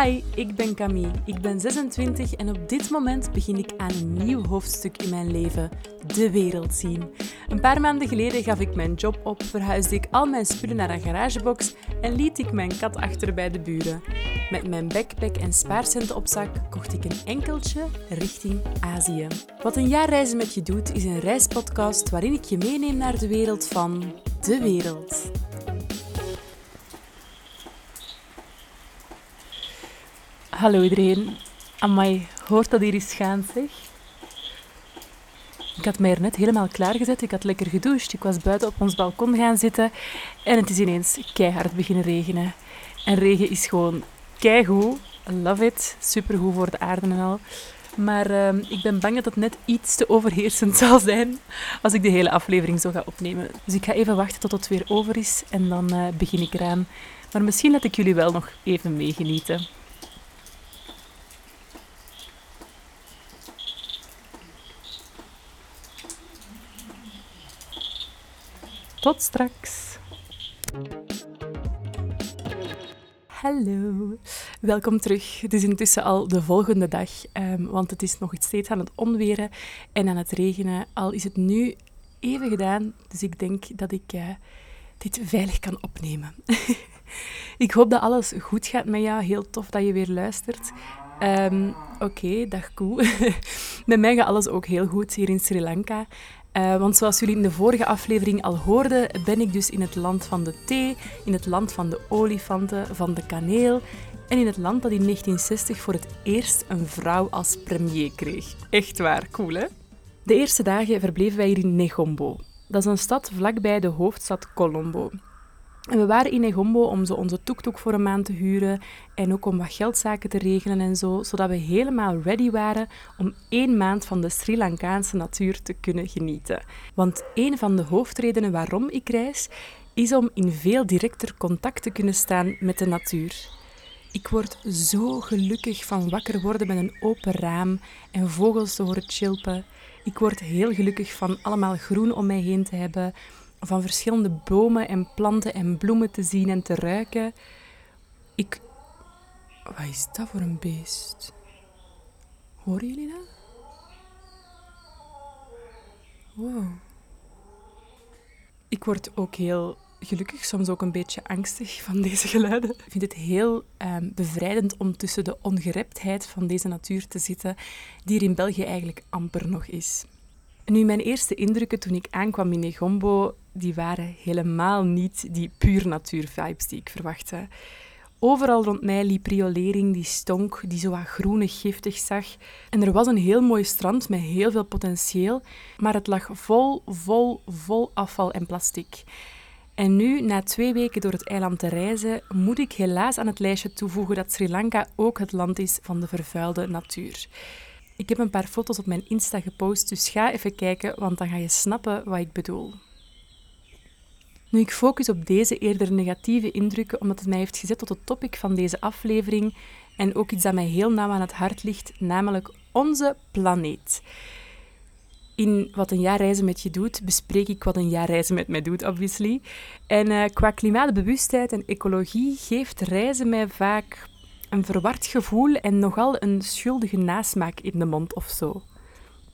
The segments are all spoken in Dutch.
Hi, ik ben Camille. Ik ben 26 en op dit moment begin ik aan een nieuw hoofdstuk in mijn leven: de wereld zien. Een paar maanden geleden gaf ik mijn job op, verhuisde ik al mijn spullen naar een garagebox en liet ik mijn kat achter bij de buren. Met mijn backpack en spaarcenten op zak kocht ik een enkeltje richting Azië. Wat een jaar reizen met je doet is een reispodcast waarin ik je meeneem naar de wereld van de wereld. Hallo iedereen. Amai, hoort dat hier eens gaan, zeg? Ik had mij er net helemaal klaargezet. Ik had lekker gedoucht. Ik was buiten op ons balkon gaan zitten. En het is ineens keihard beginnen regenen. En regen is gewoon keigoed. Love it. Supergoed voor de aarde en al. Maar uh, ik ben bang dat het net iets te overheersend zal zijn als ik de hele aflevering zo ga opnemen. Dus ik ga even wachten tot het weer over is en dan uh, begin ik eraan. Maar misschien laat ik jullie wel nog even meegenieten. Tot straks. Hallo, welkom terug. Het is intussen al de volgende dag, um, want het is nog steeds aan het onweren en aan het regenen. Al is het nu even gedaan, dus ik denk dat ik uh, dit veilig kan opnemen. ik hoop dat alles goed gaat met jou. Heel tof dat je weer luistert. Um, Oké, dag Koe. met mij gaat alles ook heel goed hier in Sri Lanka. Uh, want zoals jullie in de vorige aflevering al hoorden, ben ik dus in het land van de thee, in het land van de olifanten, van de kaneel en in het land dat in 1960 voor het eerst een vrouw als premier kreeg. Echt waar, cool hè? De eerste dagen verbleven wij hier in Negombo. Dat is een stad vlakbij de hoofdstad Colombo. En we waren in Negombo om zo onze tuk voor een maand te huren en ook om wat geldzaken te regelen en zo, zodat we helemaal ready waren om één maand van de Sri Lankaanse natuur te kunnen genieten. Want een van de hoofdredenen waarom ik reis, is om in veel directer contact te kunnen staan met de natuur. Ik word zo gelukkig van wakker worden met een open raam en vogels te horen chilpen. Ik word heel gelukkig van allemaal groen om mij heen te hebben, van verschillende bomen en planten en bloemen te zien en te ruiken. Ik. Wat is dat voor een beest? Horen jullie dat? Wow. Ik word ook heel gelukkig, soms ook een beetje angstig van deze geluiden. Ik vind het heel um, bevrijdend om tussen de ongereptheid van deze natuur te zitten, die er in België eigenlijk amper nog is. Nu, mijn eerste indrukken toen ik aankwam in Negombo, die waren helemaal niet die puur natuur-vibes die ik verwachtte. Overal rond mij liep riolering die stonk, die zo wat groenig giftig zag. En er was een heel mooi strand met heel veel potentieel, maar het lag vol, vol, vol afval en plastic. En nu, na twee weken door het eiland te reizen, moet ik helaas aan het lijstje toevoegen dat Sri Lanka ook het land is van de vervuilde natuur. Ik heb een paar foto's op mijn Insta gepost, dus ga even kijken, want dan ga je snappen wat ik bedoel. Nu, ik focus op deze eerder negatieve indrukken omdat het mij heeft gezet tot het topic van deze aflevering en ook iets dat mij heel nauw aan het hart ligt, namelijk onze planeet. In Wat een jaar reizen met je doet, bespreek ik wat een jaar reizen met mij doet, obviously. En uh, qua klimaatbewustheid en ecologie geeft reizen mij vaak een verward gevoel en nogal een schuldige nasmaak in de mond of zo.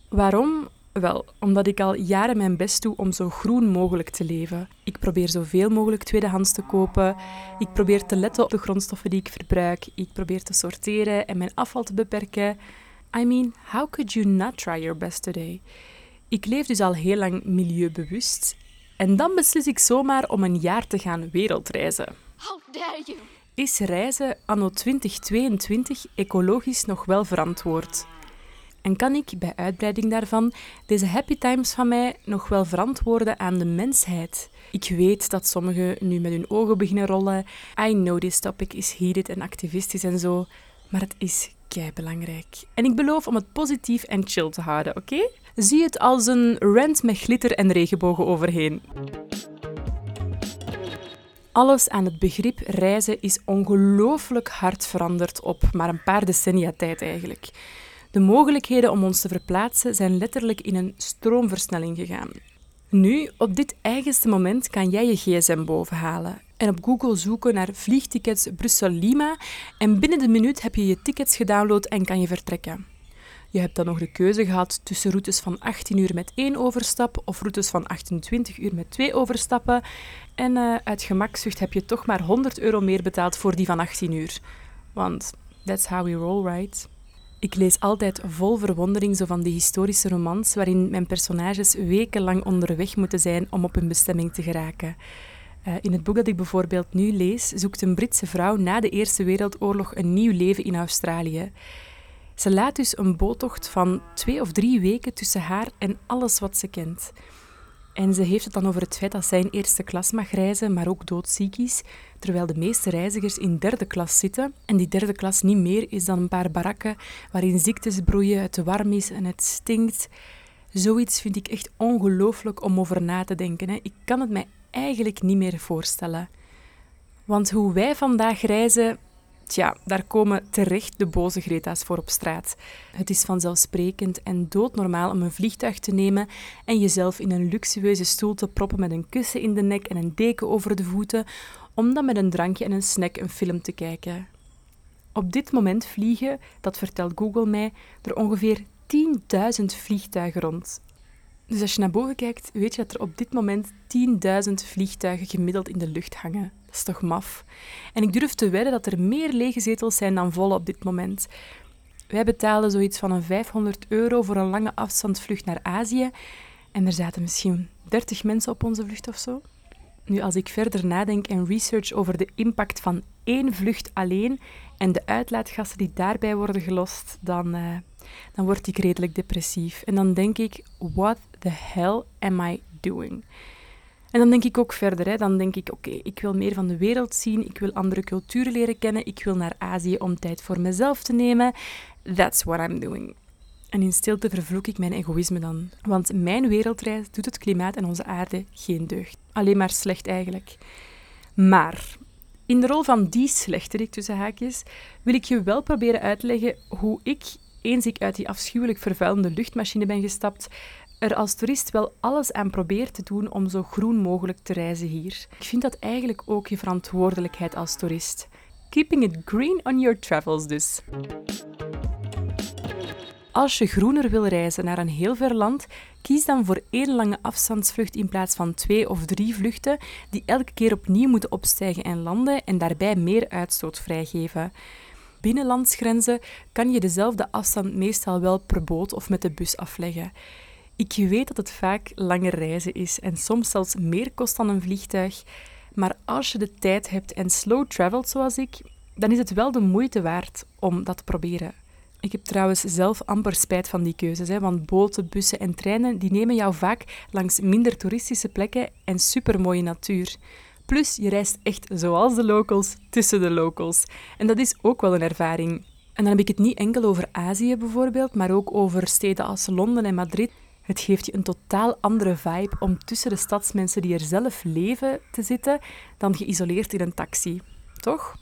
Waarom? Wel, omdat ik al jaren mijn best doe om zo groen mogelijk te leven. Ik probeer zoveel mogelijk tweedehands te kopen. Ik probeer te letten op de grondstoffen die ik verbruik. Ik probeer te sorteren en mijn afval te beperken. I mean, how could you not try your best today? Ik leef dus al heel lang milieubewust. En dan beslis ik zomaar om een jaar te gaan wereldreizen. How dare you! Is reizen anno 2022 ecologisch nog wel verantwoord? En kan ik, bij uitbreiding daarvan, deze happy times van mij nog wel verantwoorden aan de mensheid? Ik weet dat sommigen nu met hun ogen beginnen rollen. I know this topic is heated en activistisch en zo. Maar het is kei belangrijk. En ik beloof om het positief en chill te houden, oké? Zie het als een rant met glitter en regenbogen overheen. Alles aan het begrip reizen is ongelooflijk hard veranderd op maar een paar decennia tijd eigenlijk. De mogelijkheden om ons te verplaatsen zijn letterlijk in een stroomversnelling gegaan. Nu, op dit eigenste moment, kan jij je gsm bovenhalen. en op Google zoeken naar vliegtickets Brussel-Lima en binnen de minuut heb je je tickets gedownload en kan je vertrekken. Je hebt dan nog de keuze gehad tussen routes van 18 uur met één overstap of routes van 28 uur met twee overstappen. En uh, uit gemakzucht heb je toch maar 100 euro meer betaald voor die van 18 uur. Want that's how we roll, right? Ik lees altijd vol verwondering zo van die historische romans waarin mijn personages wekenlang onderweg moeten zijn om op hun bestemming te geraken. Uh, in het boek dat ik bijvoorbeeld nu lees, zoekt een Britse vrouw na de Eerste Wereldoorlog een nieuw leven in Australië. Ze laat dus een boottocht van twee of drie weken tussen haar en alles wat ze kent. En ze heeft het dan over het feit dat zij in eerste klas mag reizen, maar ook doodziek is, terwijl de meeste reizigers in derde klas zitten. En die derde klas niet meer is dan een paar barakken waarin ziektes broeien, het warm is en het stinkt. Zoiets vind ik echt ongelooflijk om over na te denken. Hè. Ik kan het mij eigenlijk niet meer voorstellen. Want hoe wij vandaag reizen, Tja, daar komen terecht de boze Greta's voor op straat. Het is vanzelfsprekend en doodnormaal om een vliegtuig te nemen en jezelf in een luxueuze stoel te proppen met een kussen in de nek en een deken over de voeten, om dan met een drankje en een snack een film te kijken. Op dit moment vliegen, dat vertelt Google mij, er ongeveer 10.000 vliegtuigen rond. Dus als je naar boven kijkt, weet je dat er op dit moment 10.000 vliegtuigen gemiddeld in de lucht hangen. Dat is toch maf? En ik durf te wedden dat er meer lege zetels zijn dan volle op dit moment. Wij betalen zoiets van een 500 euro voor een lange afstandsvlucht naar Azië. En er zaten misschien 30 mensen op onze vlucht of zo. Nu, als ik verder nadenk en research over de impact van één vlucht alleen en de uitlaatgassen die daarbij worden gelost, dan, uh, dan word ik redelijk depressief. En dan denk ik, what the hell am I doing? En dan denk ik ook verder. Hè. Dan denk ik, oké, ik wil meer van de wereld zien, ik wil andere culturen leren kennen, ik wil naar Azië om tijd voor mezelf te nemen. That's what I'm doing. En in stilte vervloek ik mijn egoïsme dan. Want mijn wereldreis doet het klimaat en onze aarde geen deugd. Alleen maar slecht eigenlijk. Maar in de rol van die slechterik tussen haakjes wil ik je wel proberen uitleggen hoe ik, eens ik uit die afschuwelijk vervuilende luchtmachine ben gestapt, er als toerist wel alles aan probeer te doen om zo groen mogelijk te reizen hier. Ik vind dat eigenlijk ook je verantwoordelijkheid als toerist. Keeping it green on your travels dus. Als je groener wil reizen naar een heel ver land, kies dan voor één lange afstandsvlucht in plaats van twee of drie vluchten die elke keer opnieuw moeten opstijgen en landen en daarbij meer uitstoot vrijgeven. Binnenlandsgrenzen kan je dezelfde afstand meestal wel per boot of met de bus afleggen. Ik weet dat het vaak lange reizen is en soms zelfs meer kost dan een vliegtuig, maar als je de tijd hebt en slow travelt zoals ik, dan is het wel de moeite waard om dat te proberen. Ik heb trouwens zelf amper spijt van die keuzes, hè, want boten, bussen en treinen die nemen jou vaak langs minder toeristische plekken en supermooie natuur. Plus, je reist echt zoals de locals tussen de locals. En dat is ook wel een ervaring. En dan heb ik het niet enkel over Azië bijvoorbeeld, maar ook over steden als Londen en Madrid. Het geeft je een totaal andere vibe om tussen de stadsmensen die er zelf leven te zitten dan geïsoleerd in een taxi. Toch?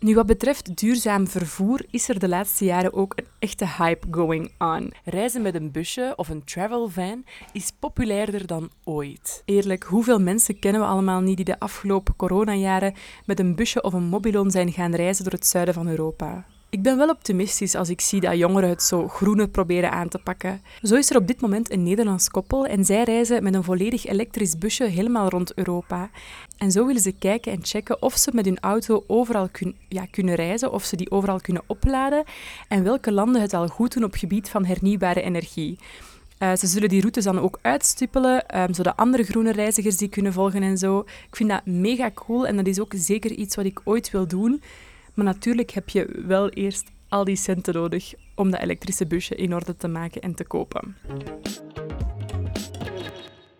Nu, wat betreft duurzaam vervoer is er de laatste jaren ook een echte hype going on. Reizen met een busje of een travel van is populairder dan ooit. Eerlijk, hoeveel mensen kennen we allemaal niet die de afgelopen coronajaren met een busje of een mobilon zijn gaan reizen door het zuiden van Europa? Ik ben wel optimistisch als ik zie dat jongeren het zo groener proberen aan te pakken. Zo is er op dit moment een Nederlands koppel en zij reizen met een volledig elektrisch busje helemaal rond Europa. En zo willen ze kijken en checken of ze met hun auto overal ja, kunnen reizen, of ze die overal kunnen opladen en welke landen het al goed doen op gebied van hernieuwbare energie. Uh, ze zullen die routes dan ook uitstippelen, um, zodat andere groene reizigers die kunnen volgen en zo. Ik vind dat mega cool en dat is ook zeker iets wat ik ooit wil doen. Maar natuurlijk heb je wel eerst al die centen nodig om dat elektrische busje in orde te maken en te kopen.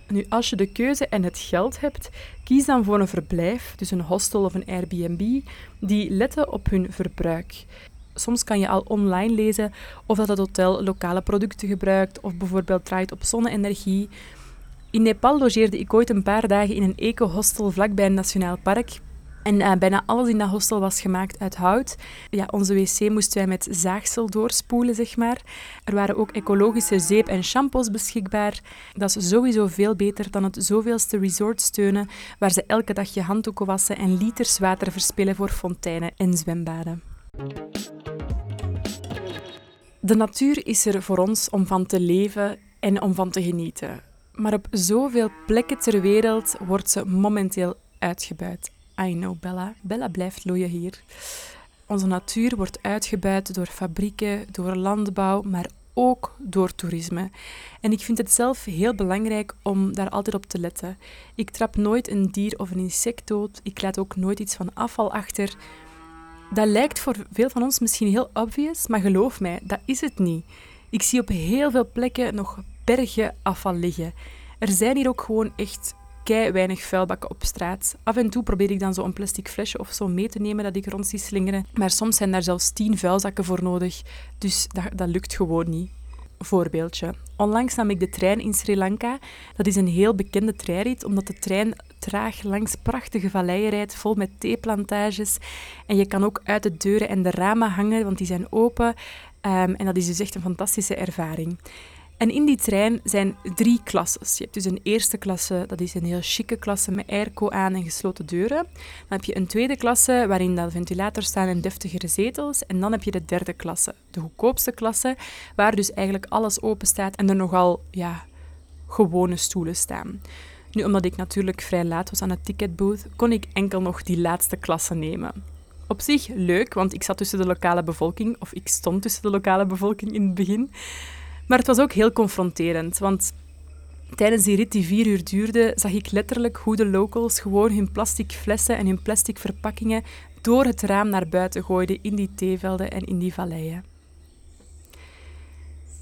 Nu, als je de keuze en het geld hebt, kies dan voor een verblijf, dus een hostel of een Airbnb, die letten op hun verbruik. Soms kan je al online lezen of dat het hotel lokale producten gebruikt of bijvoorbeeld draait op zonne-energie. In Nepal logeerde ik ooit een paar dagen in een eco-hostel vlakbij een nationaal park En uh, bijna alles in dat hostel was gemaakt uit hout. Ja, onze wc moesten wij met zaagsel doorspoelen, zeg maar. Er waren ook ecologische zeep en shampoos beschikbaar. Dat is sowieso veel beter dan het zoveelste resort steunen, waar ze elke dag je handdoeken wassen en liters water verspillen voor fonteinen en zwembaden. De natuur is er voor ons om van te leven en om van te genieten. Maar op zoveel plekken ter wereld wordt ze momenteel uitgebuit. I know Bella. Bella blijft loeien hier. Onze natuur wordt uitgebuit door fabrieken, door landbouw, maar ook door toerisme. En ik vind het zelf heel belangrijk om daar altijd op te letten. Ik trap nooit een dier of een insect dood. Ik laat ook nooit iets van afval achter. Dat lijkt voor veel van ons misschien heel obvious, maar geloof mij, dat is het niet. Ik zie op heel veel plekken nog bergen afval liggen. Er zijn hier ook gewoon echt kei weinig vuilbakken op straat. Af en toe probeer ik dan zo een plastic flesje of zo mee te nemen dat ik rond zie slingeren. Maar soms zijn daar zelfs tien vuilzakken voor nodig. Dus dat, dat lukt gewoon niet. Voorbeeldje. Onlangs nam ik de trein in Sri Lanka. Dat is een heel bekende treinrit, omdat de trein traag langs prachtige valleien rijdt, vol met theeplantages. En je kan ook uit de deuren en de ramen hangen, want die zijn open. Um, en dat is dus echt een fantastische ervaring. En in die trein zijn drie klasses. Je hebt dus een eerste klasse, dat is een heel chique klasse met airco aan en gesloten deuren. Dan heb je een tweede klasse waarin de ventilators staan en deftigere zetels. En dan heb je de derde klasse, de goedkoopste klasse, waar dus eigenlijk alles open staat en er nogal ja, gewone stoelen staan. Nu, omdat ik natuurlijk vrij laat was aan het ticketbooth, kon ik enkel nog die laatste klasse nemen. Op zich leuk, want ik zat tussen de lokale bevolking, of ik stond tussen de lokale bevolking in het begin. Maar het was ook heel confronterend, want tijdens die rit die vier uur duurde, zag ik letterlijk hoe de locals gewoon hun plastic flessen en hun plastic verpakkingen door het raam naar buiten gooiden in die theevelden en in die valleien.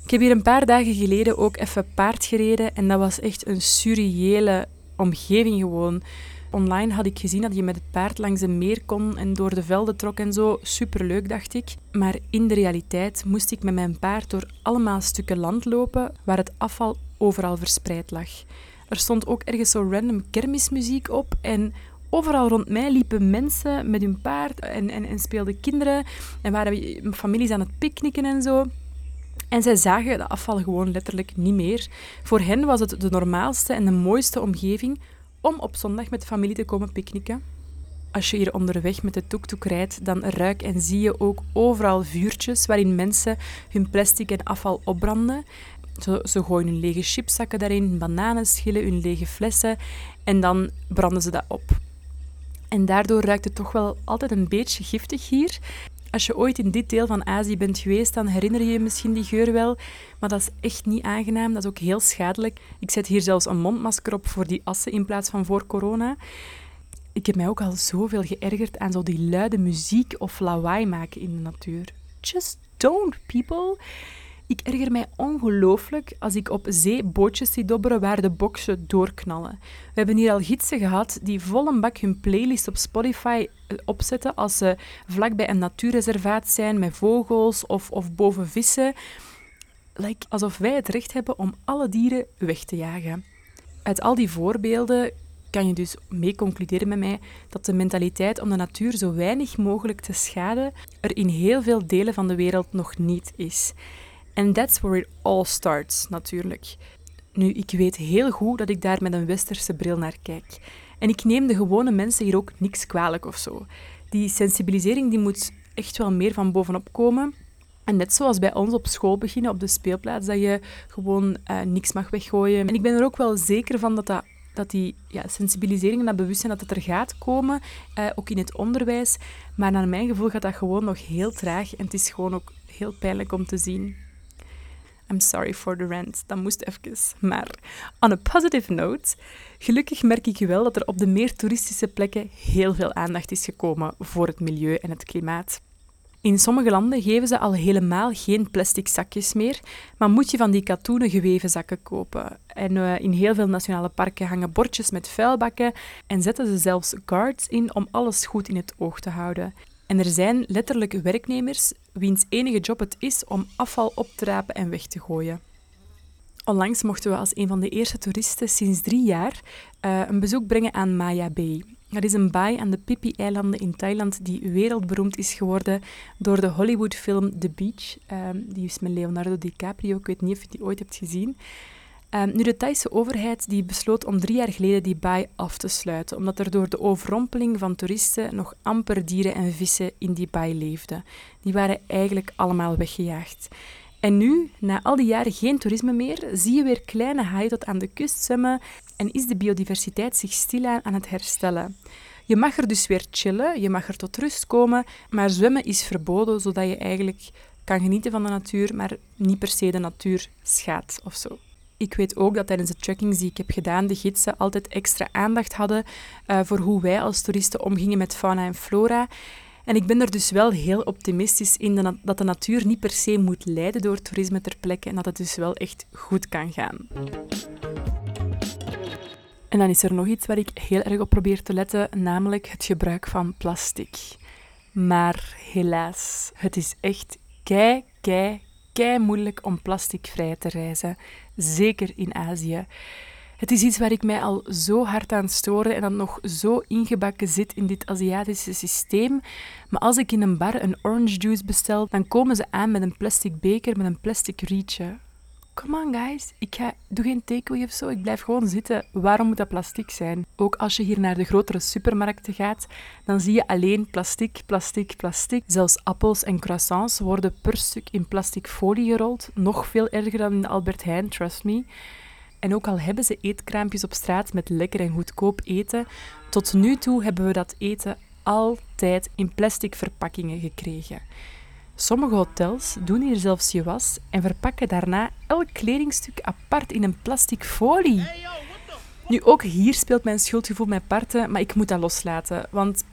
Ik heb hier een paar dagen geleden ook even paard gereden en dat was echt een surreële omgeving gewoon. Online had ik gezien dat je met het paard langs een meer kon en door de velden trok en zo. Superleuk, dacht ik. Maar in de realiteit moest ik met mijn paard door allemaal stukken land lopen waar het afval overal verspreid lag. Er stond ook ergens zo random kermismuziek op en overal rond mij liepen mensen met hun paard en, en, en speelden kinderen en waren families aan het picknicken en zo. En zij zagen de afval gewoon letterlijk niet meer. Voor hen was het de normaalste en de mooiste omgeving om op zondag met de familie te komen picknicken. Als je hier onderweg met de tuk rijdt, dan ruik en zie je ook overal vuurtjes waarin mensen hun plastic en afval opbranden. Ze, ze gooien hun lege chipszakken daarin, bananenschillen, hun lege flessen en dan branden ze dat op. En daardoor ruikt het toch wel altijd een beetje giftig hier. Als je ooit in dit deel van Azië bent geweest, dan herinner je je misschien die geur wel. Maar dat is echt niet aangenaam. Dat is ook heel schadelijk. Ik zet hier zelfs een mondmasker op voor die assen in plaats van voor corona. Ik heb mij ook al zoveel geërgerd aan zo die luide muziek of lawaai maken in de natuur. Just don't, people. Ik erger mij ongelooflijk als ik op zee bootjes zie dobberen waar de boksen doorknallen. We hebben hier al gidsen gehad die vol een bak hun playlist op Spotify opzetten als ze vlakbij een natuurreservaat zijn met vogels of, of boven vissen. Like, alsof wij het recht hebben om alle dieren weg te jagen. Uit al die voorbeelden kan je dus mee concluderen met mij dat de mentaliteit om de natuur zo weinig mogelijk te schaden er in heel veel delen van de wereld nog niet is. En that's where it all starts, natuurlijk. Nu, ik weet heel goed dat ik daar met een westerse bril naar kijk. En ik neem de gewone mensen hier ook niks kwalijk of zo. Die sensibilisering die moet echt wel meer van bovenop komen. En net zoals bij ons op school beginnen, op de speelplaats, dat je gewoon uh, niks mag weggooien. En ik ben er ook wel zeker van dat, dat, dat die ja, sensibilisering en dat bewustzijn dat het er gaat komen, uh, ook in het onderwijs. Maar naar mijn gevoel gaat dat gewoon nog heel traag en het is gewoon ook heel pijnlijk om te zien. I'm sorry for the rant, dat moest even. Maar on a positive note, gelukkig merk ik wel dat er op de meer toeristische plekken heel veel aandacht is gekomen voor het milieu en het klimaat. In sommige landen geven ze al helemaal geen plastic zakjes meer, maar moet je van die katoenen geweven zakken kopen. En uh, in heel veel nationale parken hangen bordjes met vuilbakken en zetten ze zelfs guards in om alles goed in het oog te houden. En er zijn letterlijk werknemers wiens enige job het is om afval op te rapen en weg te gooien. Onlangs mochten we als een van de eerste toeristen sinds drie jaar uh, een bezoek brengen aan Maya Bay. Dat is een baai aan de Phi-eilanden in Thailand die wereldberoemd is geworden door de Hollywoodfilm The Beach. Um, die is met Leonardo DiCaprio. Ik weet niet of je die ooit hebt gezien. Um, nu, de Thaise overheid die besloot om drie jaar geleden die baai af te sluiten, omdat er door de overrompeling van toeristen nog amper dieren en vissen in die baai leefden. Die waren eigenlijk allemaal weggejaagd. En nu, na al die jaren geen toerisme meer, zie je weer kleine haaien tot aan de kust zwemmen en is de biodiversiteit zich stilaan aan het herstellen. Je mag er dus weer chillen, je mag er tot rust komen, maar zwemmen is verboden, zodat je eigenlijk kan genieten van de natuur, maar niet per se de natuur schaadt of zo. Ik weet ook dat tijdens de trekkings die ik heb gedaan, de gidsen altijd extra aandacht hadden uh, voor hoe wij als toeristen omgingen met fauna en flora. En ik ben er dus wel heel optimistisch in dat de natuur niet per se moet lijden door toerisme ter plekke en dat het dus wel echt goed kan gaan. En dan is er nog iets waar ik heel erg op probeer te letten, namelijk het gebruik van plastic. Maar helaas, het is echt kei, kei, kei moeilijk om plasticvrij te reizen, zeker in Azië. Het is iets waar ik mij al zo hard aan stoorde en dat nog zo ingebakken zit in dit Aziatische systeem. Maar als ik in een bar een orange juice bestel, dan komen ze aan met een plastic beker met een plastic rietje. Come on guys, ik ga, doe geen takeaway of zo, ik blijf gewoon zitten. Waarom moet dat plastic zijn? Ook als je hier naar de grotere supermarkten gaat, dan zie je alleen plastic, plastic, plastic. Zelfs appels en croissants worden per stuk in plastic folie gerold. Nog veel erger dan in Albert Heijn, trust me. En ook al hebben ze eetkraampjes op straat met lekker en goedkoop eten, tot nu toe hebben we dat eten altijd in plastic verpakkingen gekregen. Sommige hotels doen hier zelfs je was en verpakken daarna elk kledingstuk apart in een plastic folie. Nu, ook hier speelt mijn schuldgevoel mij parten, maar ik moet dat loslaten. Want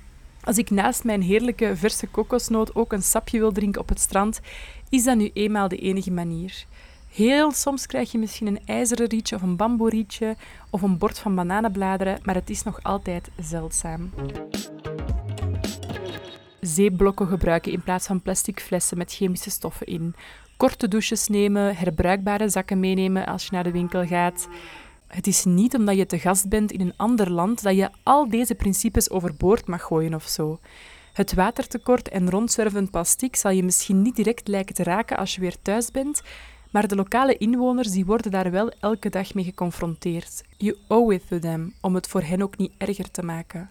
als ik naast mijn heerlijke verse kokosnoot ook een sapje wil drinken op het strand, is dat nu eenmaal de enige manier. Heel soms krijg je misschien een ijzeren rietje of een bamboe rietje of een bord van bananenbladeren, maar het is nog altijd zeldzaam. Zeeblokken gebruiken in plaats van plastic flessen met chemische stoffen in. Korte douches nemen, herbruikbare zakken meenemen als je naar de winkel gaat. Het is niet omdat je te gast bent in een ander land dat je al deze principes overboord mag gooien of zo. Het watertekort en rondzwervend plastic zal je misschien niet direct lijken te raken als je weer thuis bent, maar de lokale inwoners die worden daar wel elke dag mee geconfronteerd. You owe it to them, om het voor hen ook niet erger te maken.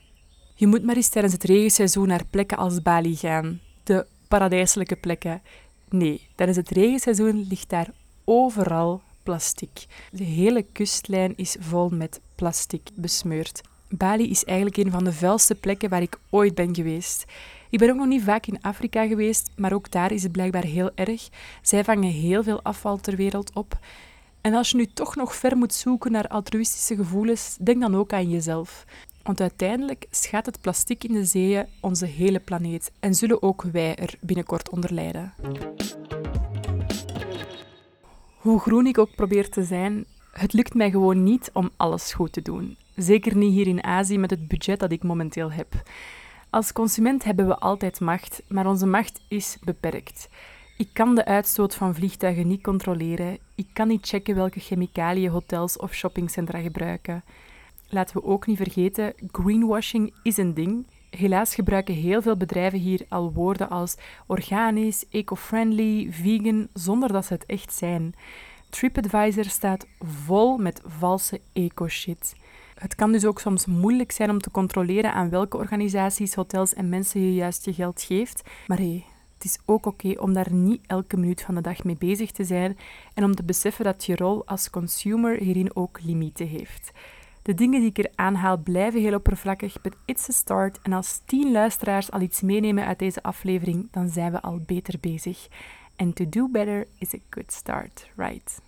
Je moet maar eens tijdens het regenseizoen naar plekken als Bali gaan. De paradijselijke plekken. Nee, tijdens het regenseizoen ligt daar overal plastic. De hele kustlijn is vol met plastic besmeurd. Bali is eigenlijk een van de vuilste plekken waar ik ooit ben geweest. Ik ben ook nog niet vaak in Afrika geweest, maar ook daar is het blijkbaar heel erg. Zij vangen heel veel afval ter wereld op. En als je nu toch nog ver moet zoeken naar altruïstische gevoelens, denk dan ook aan jezelf. Want uiteindelijk schaadt het plastic in de zeeën onze hele planeet en zullen ook wij er binnenkort onder lijden. Hoe groen ik ook probeer te zijn, het lukt mij gewoon niet om alles goed te doen. Zeker niet hier in Azië met het budget dat ik momenteel heb. Als consument hebben we altijd macht, maar onze macht is beperkt. Ik kan de uitstoot van vliegtuigen niet controleren. Ik kan niet checken welke chemicaliën hotels of shoppingcentra gebruiken. Laten we ook niet vergeten, greenwashing is een ding. Helaas gebruiken heel veel bedrijven hier al woorden als organisch, eco-friendly, vegan, zonder dat ze het echt zijn. TripAdvisor staat vol met valse eco-shit. Het kan dus ook soms moeilijk zijn om te controleren aan welke organisaties, hotels en mensen je juist je geld geeft. Maar hey, het is ook oké om daar niet elke minuut van de dag mee bezig te zijn en om te beseffen dat je rol als consumer hierin ook limieten heeft. De dingen die ik er aanhaal blijven heel oppervlakkig, but it's a start. En als tien luisteraars al iets meenemen uit deze aflevering, dan zijn we al beter bezig. And to do better is a good start, right?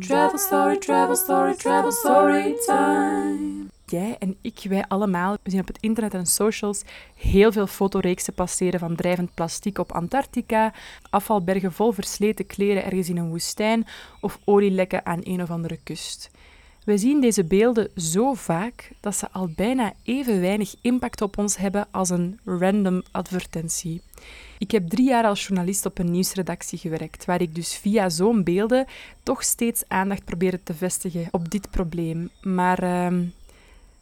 Travel story, travel story, travel story time. Jij en ik, wij allemaal, we zien op het internet en socials heel veel fotoreeksen passeren van drijvend plastic op Antarctica, afvalbergen vol versleten kleren ergens in een woestijn of olielekken aan een of andere kust. We zien deze beelden zo vaak dat ze al bijna even weinig impact op ons hebben als een random advertentie. Ik heb drie jaar als journalist op een nieuwsredactie gewerkt, waar ik dus via zo'n beelden toch steeds aandacht probeerde te vestigen op dit probleem. Maar uh,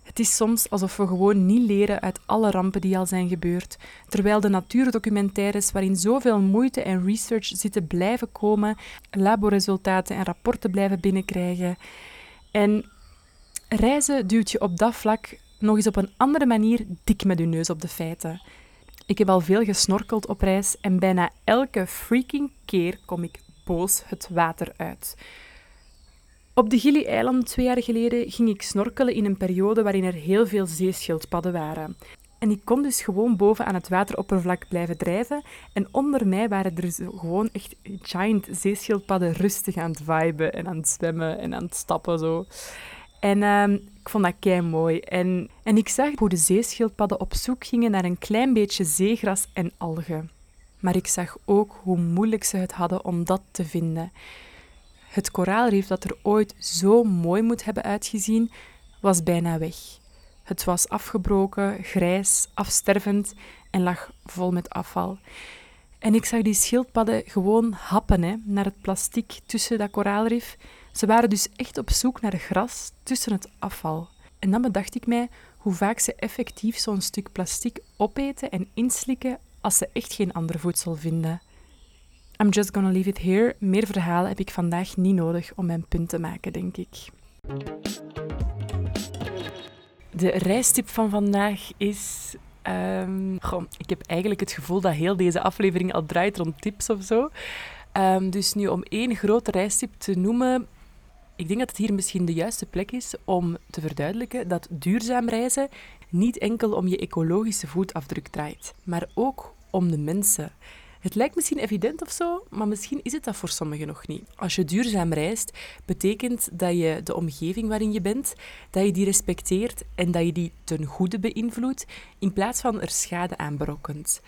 het is soms alsof we gewoon niet leren uit alle rampen die al zijn gebeurd, terwijl de natuurdocumentaires waarin zoveel moeite en research zitten blijven komen, laboresultaten en rapporten blijven binnenkrijgen. En reizen duwt je op dat vlak nog eens op een andere manier dik met je neus op de feiten. Ik heb al veel gesnorkeld op reis en bijna elke freaking keer kom ik boos het water uit. Op de Gili-eilanden twee jaar geleden ging ik snorkelen in een periode waarin er heel veel zeeschildpadden waren. En ik kon dus gewoon boven aan het wateroppervlak blijven drijven. En onder mij waren er gewoon echt giant zeeschildpadden rustig aan het viben en aan het zwemmen en aan het stappen zo. En uh, ik vond dat kei mooi. En, en ik zag hoe de zeeschildpadden op zoek gingen naar een klein beetje zeegras en algen. Maar ik zag ook hoe moeilijk ze het hadden om dat te vinden. Het koraalrif dat er ooit zo mooi moet hebben uitgezien, was bijna weg. Het was afgebroken, grijs, afstervend en lag vol met afval. En ik zag die schildpadden gewoon happen hè, naar het plastic tussen dat koraalrif. Ze waren dus echt op zoek naar gras tussen het afval. En dan bedacht ik mij hoe vaak ze effectief zo'n stuk plastic opeten en inslikken als ze echt geen ander voedsel vinden. I'm just gonna leave it here. Meer verhalen heb ik vandaag niet nodig om mijn punt te maken, denk ik. De reistip van vandaag is. Um, ik heb eigenlijk het gevoel dat heel deze aflevering al draait rond tips of zo. Um, dus nu om één grote reistip te noemen. Ik denk dat het hier misschien de juiste plek is om te verduidelijken dat duurzaam reizen niet enkel om je ecologische voetafdruk draait, maar ook om de mensen. Het lijkt misschien evident of zo, maar misschien is het dat voor sommigen nog niet. Als je duurzaam reist, betekent dat je de omgeving waarin je bent, dat je die respecteert en dat je die ten goede beïnvloedt, in plaats van er schade aan berokkent.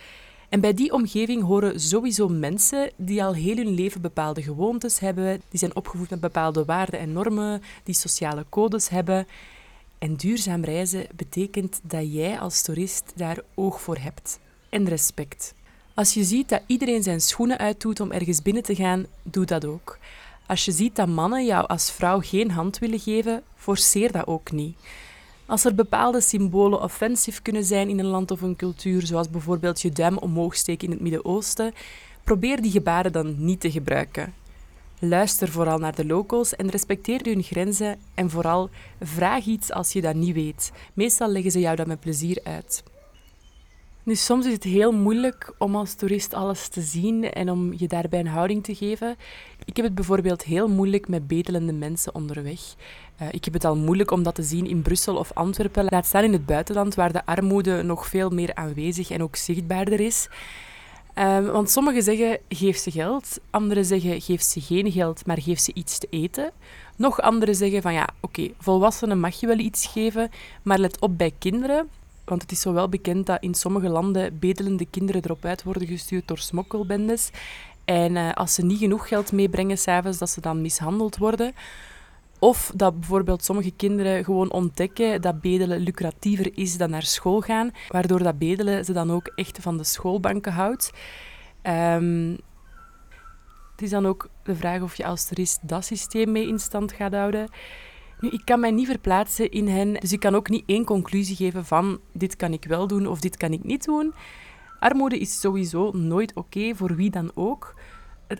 En bij die omgeving horen sowieso mensen die al heel hun leven bepaalde gewoontes hebben, die zijn opgevoed met bepaalde waarden en normen, die sociale codes hebben. En duurzaam reizen betekent dat jij als toerist daar oog voor hebt en respect. Als je ziet dat iedereen zijn schoenen uitdoet om ergens binnen te gaan, doe dat ook. Als je ziet dat mannen jou als vrouw geen hand willen geven, forceer dat ook niet. Als er bepaalde symbolen offensief kunnen zijn in een land of een cultuur, zoals bijvoorbeeld je duim omhoog steken in het Midden-Oosten, probeer die gebaren dan niet te gebruiken. Luister vooral naar de locals en respecteer hun grenzen en vooral vraag iets als je dat niet weet. Meestal leggen ze jou dat met plezier uit. Nu, soms is het heel moeilijk om als toerist alles te zien en om je daarbij een houding te geven. Ik heb het bijvoorbeeld heel moeilijk met bedelende mensen onderweg. Uh, ik heb het al moeilijk om dat te zien in Brussel of Antwerpen, laat staan in het buitenland, waar de armoede nog veel meer aanwezig en ook zichtbaarder is. Uh, want sommigen zeggen geef ze geld, anderen zeggen geef ze geen geld, maar geef ze iets te eten. Nog anderen zeggen van ja, oké, volwassenen mag je wel iets geven, maar let op bij kinderen. Want het is zo wel bekend dat in sommige landen bedelende kinderen erop uit worden gestuurd door smokkelbendes. En uh, als ze niet genoeg geld meebrengen s'avonds, dat ze dan mishandeld worden. Of dat bijvoorbeeld sommige kinderen gewoon ontdekken dat bedelen lucratiever is dan naar school gaan, waardoor dat bedelen ze dan ook echt van de schoolbanken houdt. Um, het is dan ook de vraag of je als toerist dat systeem mee in stand gaat houden. Nu, ik kan mij niet verplaatsen in hen, dus ik kan ook niet één conclusie geven van dit kan ik wel doen of dit kan ik niet doen. Armoede is sowieso nooit oké voor wie dan ook.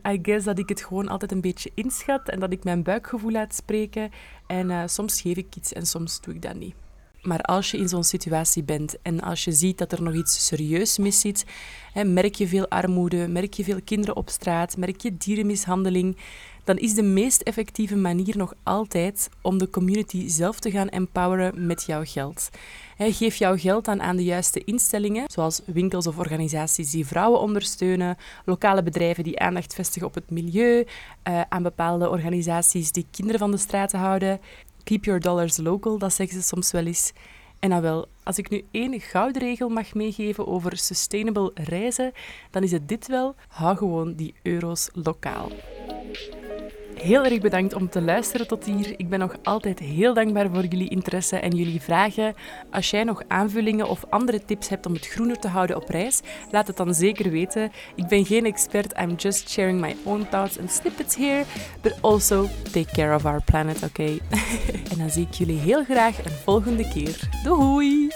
I guess dat ik het gewoon altijd een beetje inschat en dat ik mijn buikgevoel laat spreken. En uh, soms geef ik iets en soms doe ik dat niet. Maar als je in zo'n situatie bent en als je ziet dat er nog iets serieus mis zit, hè, merk je veel armoede, merk je veel kinderen op straat, merk je dierenmishandeling, dan is de meest effectieve manier nog altijd om de community zelf te gaan empoweren met jouw geld. Geef jouw geld dan aan de juiste instellingen, zoals winkels of organisaties die vrouwen ondersteunen, lokale bedrijven die aandacht vestigen op het milieu, eh, aan bepaalde organisaties die kinderen van de straten houden. Keep your dollars local, dat zeggen ze soms wel eens. En dan wel, als ik nu één gouden regel mag meegeven over sustainable reizen, dan is het dit wel: hou gewoon die euro's lokaal. Heel erg bedankt om te luisteren tot hier. Ik ben nog altijd heel dankbaar voor jullie interesse en jullie vragen. Als jij nog aanvullingen of andere tips hebt om het groener te houden op reis, laat het dan zeker weten. Ik ben geen expert, I'm just sharing my own thoughts and snippets here, but also take care of our planet, oké? en dan zie ik jullie heel graag een volgende keer. Doei!